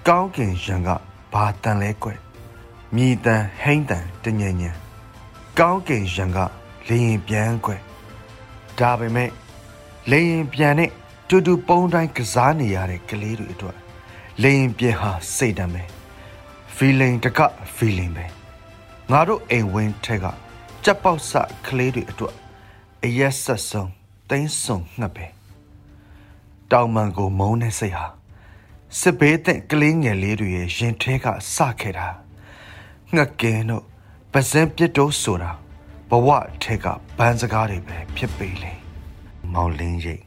ကောင်းကင်ရံကဘာတန်လဲကွမြည်တန်ဟိမ့်တန်တညံညံကောင်းကင်ရံကလေရင်ပြန်ကွဒါပေမဲ့လေရင်ပြန်နဲ့တူတူပုံတိုင်းကစားနေရတဲ့ကလေးတွေအတွက်လေရင်ပြန်ဟာစိတ်တမ်းပဲ feeling တက feeling ပဲငါတို့အိမ်ဝင်းထက်ကကြက်ပေါက်စကလေးတွေအတွက် အရက်ဆက်ဆုံးတင်းစုံငှက်ပဲတောင်မန်ကိုမုန်းတဲ့စိတ်ဟာစစ်ဘေးတဲ့ကလေးငယ်လေးတွေရဲ့ရင်ထဲကစခဲ့တာငှက်ကင်းတို့ပဇင်ပြစ်တို့ဆိုတာဘဝထဲကဘန်းစကားတွေပဲဖြစ်ပေလေမောင်လင်းရိတ်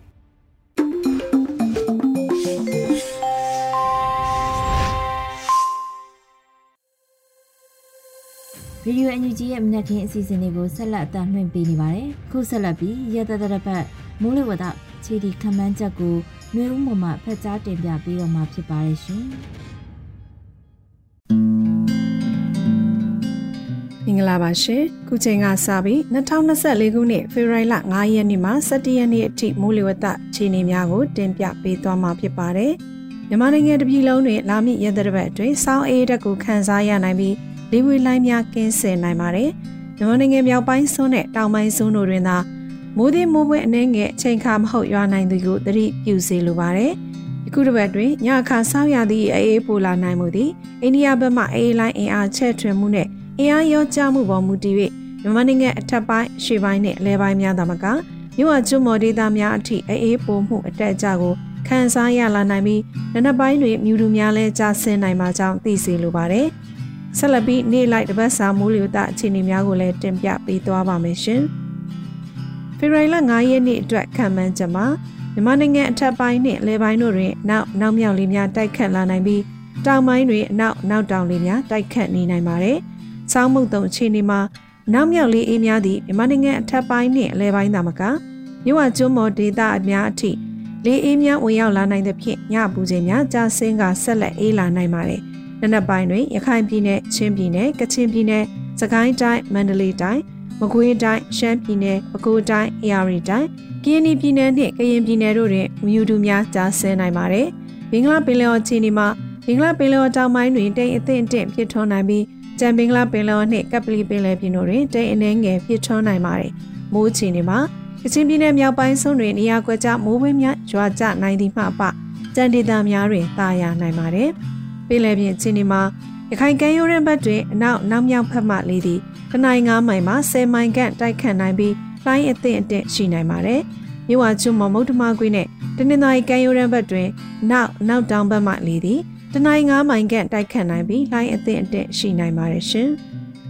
ရေဒီယိုအန်ယူဂျီရဲ့မနက်ခင်းအစီအစဉ်လေးကိုဆက်လက်အသံလွှင့်ပေးနေပါတယ်။ခုဆက်လက်ပြီးရတတရပတ်မိုးလေဝသခြေဒီခမန်းချက်ကိုနှွေဦးမှမှဖက်ကြားတင်ပြပေးတော့မှာဖြစ်ပါတယ်ရှင်။
မင်္ဂလာပါရှင်ခုချိန်ကစပြီး2024ခုနှစ်ဖေဖော်ဝါရီလ9ရက်နေ့မှ17ရက်နေ့အထိမိုးလေဝသအခြေအနေများကိုတင်ပြပေးသွားမှာဖြစ်ပါတယ်မြန်မာနိုင်ငံတပြည်လုံးတွင်လာမည့်ရက်သတ္တပတ်အတွင်းစောင်းအေးတက်ကိုခန်းစားရနိုင်ပြီး လေဝေလိုင်းများကင်းဆင်နိုင်ပါတယ်မြန်မာနိုင်ငံမြောက်ပိုင်းစွန်းနဲ့တောင်ပိုင်းစွန်းတို့တွင်သာမိုးသည်မိုးပွဲအနှဲငယ်အချိန်ခါမဟုတ်ရွာနိုင်သူကိုသတိပြုစေလိုပါတယ်ယခုတစ်ပတ်တွင်ညအခါဆောင်းရသည့်အေးပိုလာနိုင်မှုသည်အိန္ဒိယဘက်မှအေးလိုင်းအင်အားချဲ့ထွင်မှုနဲ့အင်အားရောကျမှုပေါ်မူတည်၍မြန်မာနိုင်ငံအထက်ပိုင်းအရှေ့ပိုင်းနဲ့အလဲပိုင်းများသာမကမြို့အကျွမော်ဒေသများအထိအေးပိုမှုအတက်အကျကိုခန်းစားရလာနိုင်ပြီးနနက်ပိုင်းတွင်မြူတူများလဲကျဆင်းနိုင်မှာကြောင်းသိစေလိုပါတယ်။ ဆက်လက်ပြီးနေ့လိုက်တပတ်စာမိုးလေဝသအခြေအနေများကိုလည်းတင်ပြပေးသွားပါမယ်ရှင်။ဖေဖော်ဝါရီလ9ရက်နေ့အတွက်ခံမှန်းချက်မှာမြန်မာနိုင်ငံအထက်ပိုင်းနှင့်အလဲပိုင်းတို့တွင်နောက်နောက်မြောက်လေးများတိုက်ခတ်လာနိုင်ပြီးတောင်ပိုင်းတွင်အနောက်နောက်တောင်လေးများတိုက်ခတ်နေနိုင်ပါတယ်။စောင်းမုတ်တုံအခြေအနေမှာနောက်မြောက်လေးအေးများသည့်မြန်မာနိုင်ငံအထက်ပိုင်းနှင့်အလဲပိုင်းသာမကမြို့ဝကျွန်းမော်ဒေသအများအထိလေအေးများဝင်ရောက်လာနိုင်သဖြင့်ညပူချိန်များကြာဆင်းကဆက်လက်အေးလာနိုင်ပါတယ်။ နနက်ပိုင်းတွင်ရခိုင်ပြည်နယ်၊ချင်းပြည်နယ်၊ကချင်ပြည်နယ်၊စကိုင်းတိုင်း၊မန္တလေးတိုင်း၊မကွေးတိုင်း၊ရှမ်းပြည်နယ်၊ပဲခူးတိုင်း၊အေရီတိုင်း၊ကရင်ပြည်နယ်နှင့်ကရင်ပြည်နယ်တို့တွင်မြူတူများကြာဆင်းနိုင်ပါတယ်။ဘင်္ဂလားပင်လယ်အော်ခြေနေမှာဘင်္ဂလားပင်လယ်အော်တောင်ပိုင်းတွင်တိမ်အထင်တင့်ဖြစ်ထွန်းနိုင်ပြီးကြံဘင်္ဂလားပင်လယ်အော်နှင့်ကပလီပင်လယ်ပြင်တို့တွင်တိမ်အနှဲငယ်ဖြစ်ထွန်းနိုင်ပါတယ်။မိုးခြေနေမှာကချင်ပြည်နယ်မြောက်ပိုင်းဆုံးတွင်နေရာကွက်ကြားမိုးဝင်းများရွာကျနိုင်သည်မှပကြံဒေသများတွင်တာယာနိုင်ပါတယ်။ ပင်လယ်ပြင်ချင်းဒီမှာရခိုင်ကမ်းရိုးရင်းဘက်တွင်အနောက်နောက်မြောက်ဖက်မှလေးသည်တနိုင်း9မိုင်မှ10မိုင်ခန့်တိုက်ခတ်နိုင်ပြီးလိုင်းအသင့်အင့်ရှိနိုင်ပါတယ်။မြဝကျွမမုတ်တမကွေးနဲ့တနင်္သာရီကမ်းရိုးရင်းဘက်တွင်နောက်နောက်တောင်ဘက်မှလေးသည်တနိုင်း9မိုင်ခန့်တိုက်ခတ်နိုင်ပြီးလိုင်းအသင့်အင့်ရှိနိုင်ပါတယ်ရှင်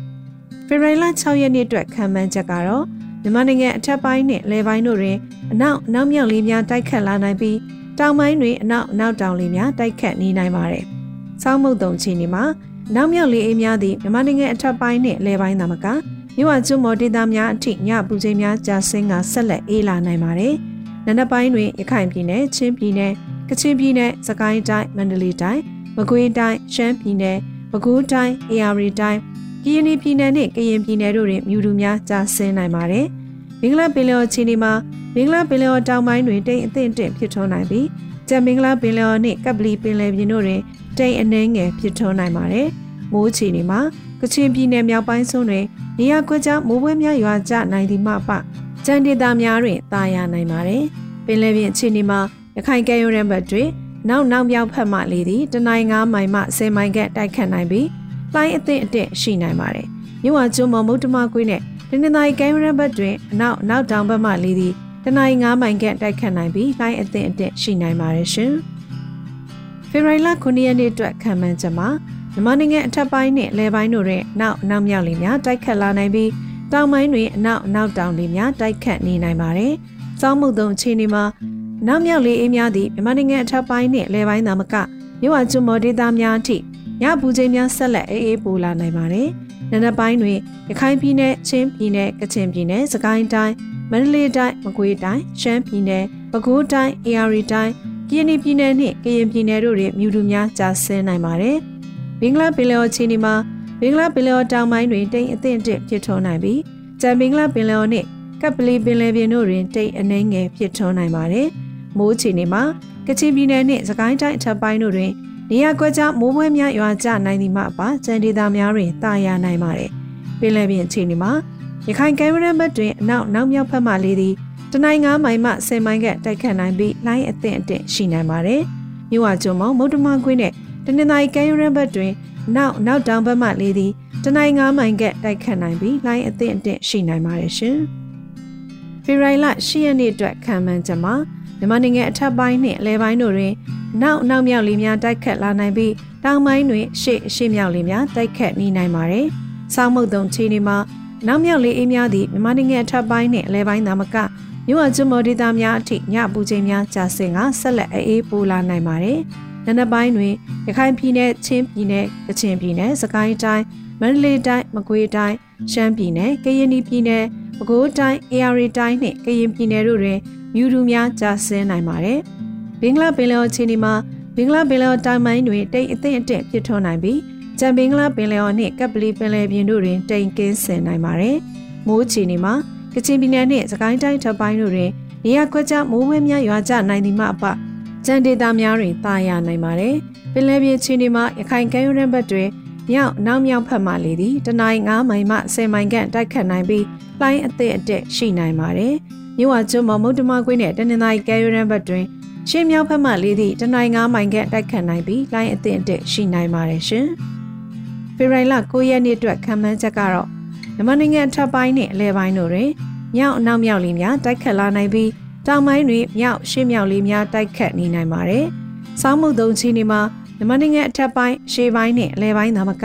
။ဖေဖော်ဝါရီလ6ရက်နေ့အတွက်ခံမှန်းချက်ကတော့မြန်မာနိုင်ငံအထက်ပိုင်းနဲ့လယ်ပိုင်းတို့တွင်အနောက်နောက်မြောက်လေးများတိုက်ခတ်လာနိုင်ပြီးတောင်ပိုင်းတွင်အနောက်နောက်တောင်လေးများတိုက်ခတ်နေနိုင်ပါတယ်။ စောင်းမုတ်တုံချင်းဒီမှာနောက်မြောက်လေးအေးများသည့်မြန်မာနိုင်ငံအထက်ပိုင်းနဲ့လယ်ပိုင်းသာမကမြို့ဝကျွန်းမော်ဒေသများအထိညပူချိန်များကြာဆင်းကဆက်လက်အေးလာနိုင်ပါတယ်။နနက်ပိုင်းတွင်ရခိုင်ပြည်နယ်၊ချင်းပြည်နယ်၊ကချင်ပြည်နယ်၊စကိုင်းတိုင်း၊မန္တလေးတိုင်း၊မကွေးတိုင်း၊ရှမ်းပြည်နယ်၊ပဲခူးတိုင်း၊အေရီတိုင်းကရင်ပြည်နယ်နဲ့ကရင်ပြည်နယ်တို့တွင်မြူတူများကြာဆင်းနိုင်ပါတယ်။မင်္ဂလာပင်လယ်ချီနီမှာမင်္ဂလာပင်လယ်တောင်ပိုင်းတွင်တိမ်အထင်တင့်ဖြစ်ထွန်းနိုင်ပြီး ကြံမင်္ဂလာပင်လယ်နှင့်ကပလီပင်လယ်ပြင်တို့တွင်တိမ်အနှဲငယ်ဖြစ်ထွန်းနိုင်ပါတယ်။မိုးချီနီမှာကချင်ပြည်နယ်မြောက်ပိုင်းဆုံးတွင်နေရာကွက်ကြားမိုးပွဲများရွာကျနိုင်သည်မှပကြံဒေသများတွင်တာယာနိုင်ပါတယ်။ပင်လယ်ပြင်ချီနီမှာရခိုင်ကဲရိုးရန်ဘတ်တွင်နောက်နောက်မြောက်ဖက်မှလေသည်တနိုင်း9မိုင်မှ10မိုင်ခန့်တိုက်ခတ်နိုင်ပြီးလိုင်းအသင့်အတင့်ရှိနိုင်ပါတယ်။မြဝကျွန်းမမုတ်တမကွေးနဲ့တနင်္သာရီကဲရိုးရန်ဘတ်တွင်အနောက်နောက်တောင်ဘက်မှလေသည် တနင်္ဂနွေ9မိုင်ခန့်တိုက်ခတ်နိုင်ပြီးလိုင်းအသင့်အတင့်ရှိနိုင်ပါတယ်ရှင်။ဖေဖော်ဝါရီလ9ရက်နေ့အတွက်ခံမှန်းချက်မှာမြန်မာနိုင်ငံအထက်ပိုင်းနဲ့လယ်ပိုင်းတို့တွင်နောက်နောက်မြောက်လေများတိုက်ခတ်လာနိုင်ပြီးတောင်ပိုင်းတွင်အနောက်နောက်တောင်လေများတိုက်ခတ်နေနိုင်ပါတယ်။စောင်းမှုသုံးအခြေအနေမှာနောက်မြောက်လေအေးများသည့်မြန်မာနိုင်ငံအထက်ပိုင်းနှင့်လယ်ပိုင်းသာမကမြို့ဝကျွန်းမော်ဒေသများအထိညပူချိန်များဆက်လက်အေးအေးပူလာနိုင်ပါတယ်။နံနက်ပိုင်းတွင်ရခိုင်ပြည်နယ်၊ချင်းပြည်နယ်၊ကချင်ပြည်နယ်၊စကိုင်းတိုင်း မန္တလေးတိုင်းမကွေးတိုင်းရှမ်းပြည်နယ်ပဲခူးတိုင်းအေရီတိုင်းကရင်ပြည်နယ်နှင့်ကရင်ပြည်နယ်တို့တွင်မြူတူများကြာဆင်းနိုင်ပါတယ်။ဘင်္ဂလားပင်လယ်အော်ချီနီမှာဘင်္ဂလားပင်လယ်အော်တောင်ပိုင်းတွင်တိမ်အထင်တစ်ဖြစ်ထွန်းနိုင်ပြီးကြံဘင်္ဂလားပင်လယ်အော်နှင့်ကပ်ပလီပင်လယ်ပြင်တို့တွင်တိမ်အနှဲငယ်ဖြစ်ထွန်းနိုင်ပါတယ်။မိုးချီနီမှာကချင်ပြည်နယ်နှင့်စကိုင်းတိုင်းအထက်ပိုင်းတို့တွင်နေရာကွက်ကြားမိုးပွဲများရွာကျနိုင်သည်မှအပါကျန်ဒေသများတွင်တာယာနိုင်ပါတယ်။ပင်လယ်ပြင်အခြေအနေမှာ ရခိုင်ကဲမရန်ဘတ်တွင်အနောက်နောက်မြောက်ဖက်မှလေးသည်တနိုင်း9မိုင်မှ10မိုင်ကတိုက်ခတ်နိုင်ပြီးလိုင်းအသင့်အင့်ရှိနိုင်ပါတယ်။မြို့ဝကျွန်းမောင်မုတ်တမကွင်းနဲ့တနင်္သာရီကဲရန်ဘတ်တွင်နောက်နောက်တောင်ဘက်မှလေးသည်တနိုင်း9မိုင်ကတိုက်ခတ်နိုင်ပြီးလိုင်းအသင့်အင့်ရှိနိုင်ပါတယ်ရှင်။ဖေရိုင်လ10ရက်နေ့အတွက်ခံမှန်းချက်မှာမြန်မာနိုင်ငံအထက်ပိုင်းနှင့်အလဲပိုင်းတို့တွင်နောက်နောက်မြောက်လေးများတိုက်ခတ်လာနိုင်ပြီးတောင်ပိုင်းတွင်ရှေ့ရှေ့မြောက်လေးများတိုက်ခတ်နေနိုင်ပါတယ်။စောင်းမုတ်တုံချီနေမှာ နောက်မြောက်လေးအေးများသည့်မြန်မာနိုင်ငံအထက်ပိုင်းနှင့်အလဲပိုင်းသာမကမြို့အကျွမော်ဒေသများအထိညပူချိန်များကြာဆင်းကဆက်လက်အေးပူလာနိုင်ပါတယ်။နံနက်ပိုင်းတွင်ရခိုင်ပြည်နယ်၊ချင်းပြည်နယ်၊ကချင်ပြည်နယ်၊စကိုင်းတိုင်း၊မန္တလေးတိုင်းမကွေးတိုင်းရှမ်းပြည်နယ်ကရင်ပြည်နယ်ပဲခူးတိုင်းအေရီတိုင်းနှင့်ကရင်ပြည်နယ်တို့တွင်မြူတူများကြာဆင်းနိုင်ပါတယ်။ဘင်္ဂလားပင်လယ်အခြေအနေမှာဘင်္ဂလားပင်လယ်တိုင်မိုင်းတွင်တိမ်အသင့်အတင့်ဖြစ်ထွန်းနိုင်ပြီး ကြံဘင်္ဂလားပင်လယ်နှင့်ကပ်ပလီပင်လယ်ပြင်တို့တွင်တိမ်ကင်းဆင်နိုင်ပါတယ်။မိုးအခြေအနေမှာကချင်ပြည်နယ်နှင့်စကိုင်းတိုင်းထပ်ပိုင်းတို့တွင်နေရာကွက်ကြားမိုးဝဲများရွာကျနိုင်သည်မှအပကြံဒေတာများတွင်တာယာနိုင်ပါတယ်။ပင်လယ်ပြင်အခြေအနေမှာရခိုင်ကမ်းရိုးတန်းဘက်တွင်မြောက်နောက်မြောက်ဖက်မှလေသည်တနင်္ဂနွေမိုင်မှ10မိုင်ခန့်တိုက်ခတ်နိုင်ပြီးလှိုင်းအသည့်အတက်ရှိနိုင်ပါတယ်။မြို့ဝကျွန်းမမုတ်တမကွင်းနဲ့တနင်္သာရီကဲရိုးရန်ဘက်တွင်ရှေ့မြောက်ဖက်မှလေသည်တနင်္ဂနွေမိုင်ခန့်တိုက်ခတ်နိုင်ပြီးလှိုင်းအသည့်အတက်ရှိနိုင်ပါတယ်ရှင်။ ဖေရိုင်လ9ရက်နေ့အတွက်ခံမှန်းချက်ကတော့မြန်မာနိုင်ငံအထက်ပိုင်းနဲ့အလဲပိုင်းတို့တွင်မြောက်အနောက်မြောက်လေးများတိုက်ခတ်လာနိုင်ပြီးတောင်ပိုင်းတွင်မြောက်ရှေ့မြောက်လေးများတိုက်ခတ်နေနိုင်ပါတယ်။စောင်းမှုသုံးချီနေမှာမြန်မာနိုင်ငံအထက်ပိုင်းရှေ့ပိုင်းနဲ့အလဲပိုင်းသာမက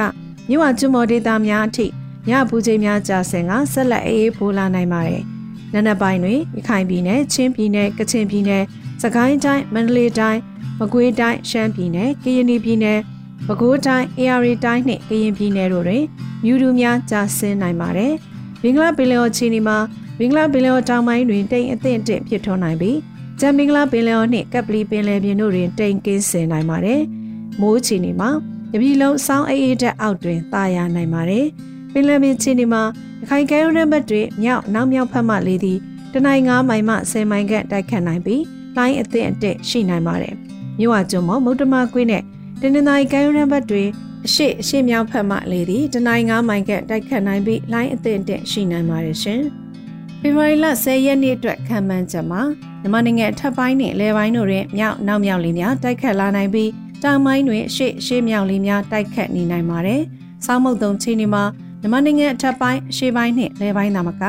မြို့ဝကျွမော်ဒေတာများအထိညပူချိန်များကြာဆင်ကဆက်လက်အေးအေးဖိုးလာနိုင်ပါတယ်။နံနက်ပိုင်းတွင်ရခိုင်ပြည်နယ်ချင်းပြည်နယ်ကချင်ပြည်နယ်စကိုင်းတိုင်းမန္တလေးတိုင်းမကွေးတိုင်းရှမ်းပြည်နယ်ကရင်ပြည်နယ် ပဲခူးတိုင်းအေရီတိုင်းနှင့်ကရင်ပြည်နယ်တို့တွင်မြူတူများကြာဆင်းနိုင်ပါတယ်။ဘင်္ဂလားပင်လယ်အော်ချီနီမှာဘင်္ဂလားပင်လယ်အော်တောင်ပိုင်းတွင်တိမ်အသင့်အင့်ဖြစ်ထွန်းနိုင်ပြီးကျန်ဘင်္ဂလားပင်လယ်အော်နှင့်ကပ်ပလီပင်လယ်ပြင်တို့တွင်တိမ်ကင်းဆင်နိုင်ပါတယ်။မိုးချီနေမှာတပြည်လုံးစောင်းအေးအေးတက်အောက်တွင်တာယာနိုင်ပါတယ်။ပင်လယ်ပြင်ချီနေမှာရခိုင်ကဲရိုးနံပါတ်တွေမြောက်နောက်မြောက်ဖက်မှလေးသည်တနိုင်9မိုင်မှ10မိုင်ခန့်တိုက်ခတ်နိုင်ပြီးလိုင်းအသင့်အတက်ရှိနိုင်ပါတယ်။မြို့ဝကျွန်းမမုတ်တမကွေးနဲ့ တနင်္သာရီကဲရိုးနံပါတ်တွေအရှိအရှိမြောက်ဖက်မှလေးသည်တနိုင်9မိုင်ခန့်တိုက်ခတ်နိုင်ပြီးလိုင်းအသင့်အတက်ရှိနိုင်ပါတယ်ရှင်။ဖေဖော်ဝါရီလ10ရက်နေ့အတွက်ခံမှန်းချက်မှာမြန်မာနိုင်ငံအထက်ပိုင်းနဲ့အလဲပိုင်းတို့တွင်မြောက်နောက်မြောက်လေးများတိုက်ခတ်လာနိုင်ပြီးတောင်ပိုင်းတွင်ရှေ့ရှေ့မြောက်လေးများတိုက်ခတ်နေနိုင်ပါတယ်။စောင်းမုတ်တုံချီနေမှာမြန်မာနိုင်ငံအထက်ပိုင်းရှေ့ပိုင်းနှင့်လယ်ပိုင်းသာမက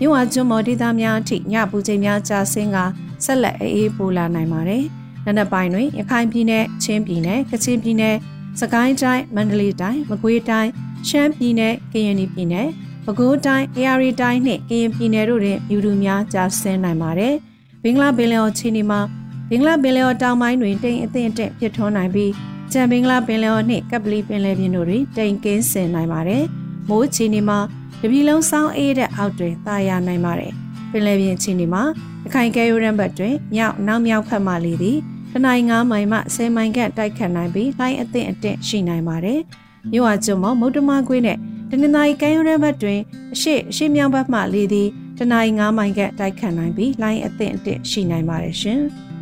မြို့ဝကျွန်းမော်ဒေသများအထိညပူချိန်များကြာဆင်းကဆက်လက်အေးပိုလာနိုင်ပါတယ်။ နံနက်ပိုင်းတွင်ရခိုင်ပြည်နယ်ချင်းပြည်နယ်ကချင်ပြည်နယ်စကိုင်းတိုင်းမန္တလေးတိုင်းမကွေးတိုင်းရှမ်းပြည်နယ်ကရင်ပြည်နယ်ပဲခူးတိုင်းအေရီတိုင်းနှင့်ကရင်ပြည်နယ်တို့တွင်မြူတူများကြာဆင်းနိုင်ပါတယ်။ဘင်္ဂလားပင်လယ်အော်ချီနီမှာဘင်္ဂလားပင်လယ်ော်တောင်ပိုင်းတွင်တိမ်အထင်တက်ဖြစ်ထွန်းနိုင်ပြီးကြံဘင်္ဂလားပင်လယ်ော်နှင့်ကပ်ပလီပင်လယ်ပြင်တို့တွင်တိမ်ကင်းဆင်နိုင်ပါတယ်။မိုးချီနေမှာတပြည်လုံးစောင်းအေးတဲ့အောက်တွင်တာယာနိုင်ပါတယ်။ ပင်လယ်ပြင်ချီနေမှာအခိုင်ကဲရိုးရန်ဘတ်တွင်မြောက်နောက်မြောက်ဖက်မှလေးသည်တနိုင်9မိုင်မှ10မိုင်ခန့်တိုက်ခတ်နိုင်ပြီးလိုင်းအသင့်အတင့်ရှိနိုင်ပါတယ်။မြို့ဝကျွန်းမမုတ်တမကွေးနဲ့တနင်္သာရီကဲရိုးရန်ဘတ်တွင်အရှိအရှိမြောက်ဘက်မှလေးသည်တနိုင်9မိုင်ခန့်တိုက်ခတ်နိုင်ပြီးလိုင်းအသင့်အတင့်ရှိနိုင်ပါတယ်ရှင်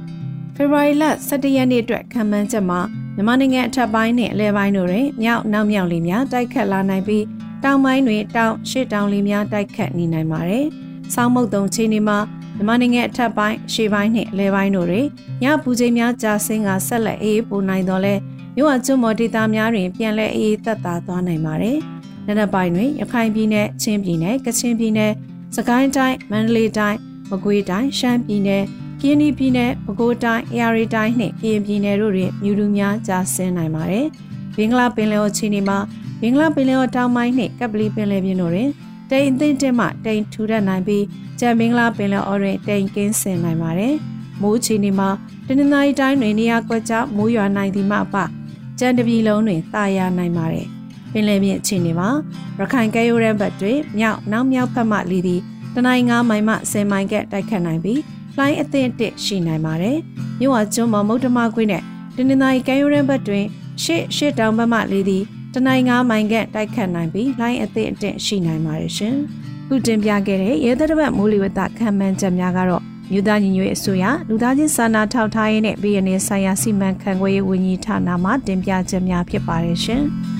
။ဖေဖော်ဝါရီလ17ရက်နေ့အတွက်ခံမှန်းချက်မှာမြန်မာနိုင်ငံအထက်ပိုင်းနဲ့အလဲပိုင်းတို့တွင်မြောက်နောက်မြောက်လေးများတိုက်ခတ်လာနိုင်ပြီးတောင်ပိုင်းတွင်တောင်ရှေ့တောင်လေးများတိုက်ခတ်နေနိုင်ပါတယ်။ စောင်းမုတ်တုံချင်းဒီမှာမြန်မာနိုင်ငံအထက်ပိုင်းရှေ့ပိုင်းနဲ့အလဲပိုင်းတို့တွင်ညပူချိန်များကြာဆင်းကဆက်လက်အေးပူနိုင်တော့လဲမြို့အကျွန်းမော်ဒေတာများတွင်ပြန်လည်အေးသက်သာသွားနိုင်ပါတယ်။နံနက်ပိုင်းတွင်ရခိုင်ပြည်နယ်ချင်းပြည်နယ်ကချင်ပြည်နယ်စကိုင်းတိုင်းမန္တလေးတိုင်းမကွေးတိုင်းရှမ်းပြည်နယ်ကင်းဒီပြည်နယ်ပဲခူးတိုင်းအေရီတိုင်းနှင့်ကရင်ပြည်နယ်တို့တွင်မြူတူများကြာဆင်းနိုင်ပါတယ်။ဘင်္ဂလားပင်လယ်အော်ချီနေမှာဘင်္ဂလားပင်လယ်အော်တောင်ပိုင်းနှင့်ကပ်ပလီပင်လယ်ပြင်တို့တွင် တိမ်အသင့်တက်မှတိမ်ထူထပ်နိုင်ပြီးကြံဘင်္ဂလားပင်လယ်အော်တွင်တိမ်ကင်းဆင်နိုင်ပါတယ်။မိုးချီနေမှာတနင်္သာရီတိုင်းတွင်နေရာကွက်ကြားမိုးရွာနိုင်သည်မှအပကြံတပြည်လုံးတွင်တာယာနိုင်ပါတယ်။ပင်လယ်ပြင်အခြေအနေမှာရခိုင်ကဲရိုးရန်ဘတ်တွင်မြောက်နောက်မြောက်ဖက်မှလီသည်တနိုင်း9မိုင်မှ10မိုင်ကတိုက်ခတ်နိုင်ပြီးလှိုင်းအသင့်တစ်ရှိနိုင်ပါတယ်။မြို့ဝကျွန်းမမုတ်တမခွေးနဲ့တနင်္သာရီကမ်းရိုးရမ်းဘက်တွင်ရှေ့ရှေ့တောင်ဘက်မှလေးသည် တနိုင်ငါမိုင်ကတိုက်ခတ်နိုင်ပြီးလှိုင်းအသင့်အတင့်ရှိနိုင်ပါတယ်ရှင်။ခုတင်ပြခဲ့တဲ့ရဲသက်တစ်မိုးလေဝသခံမှန်းချက်များကတော့မြို့သားညီညွတ်အစိုးရလူသားချင်းစာနာထောက်ထားရေးနဲ့ပြည်내ဆိုင်ရာစီမံခန့်ခွဲရေးဝန်ကြီးဌာနမှတင်ပြချက်များဖြစ်ပါတယ်ရှင်။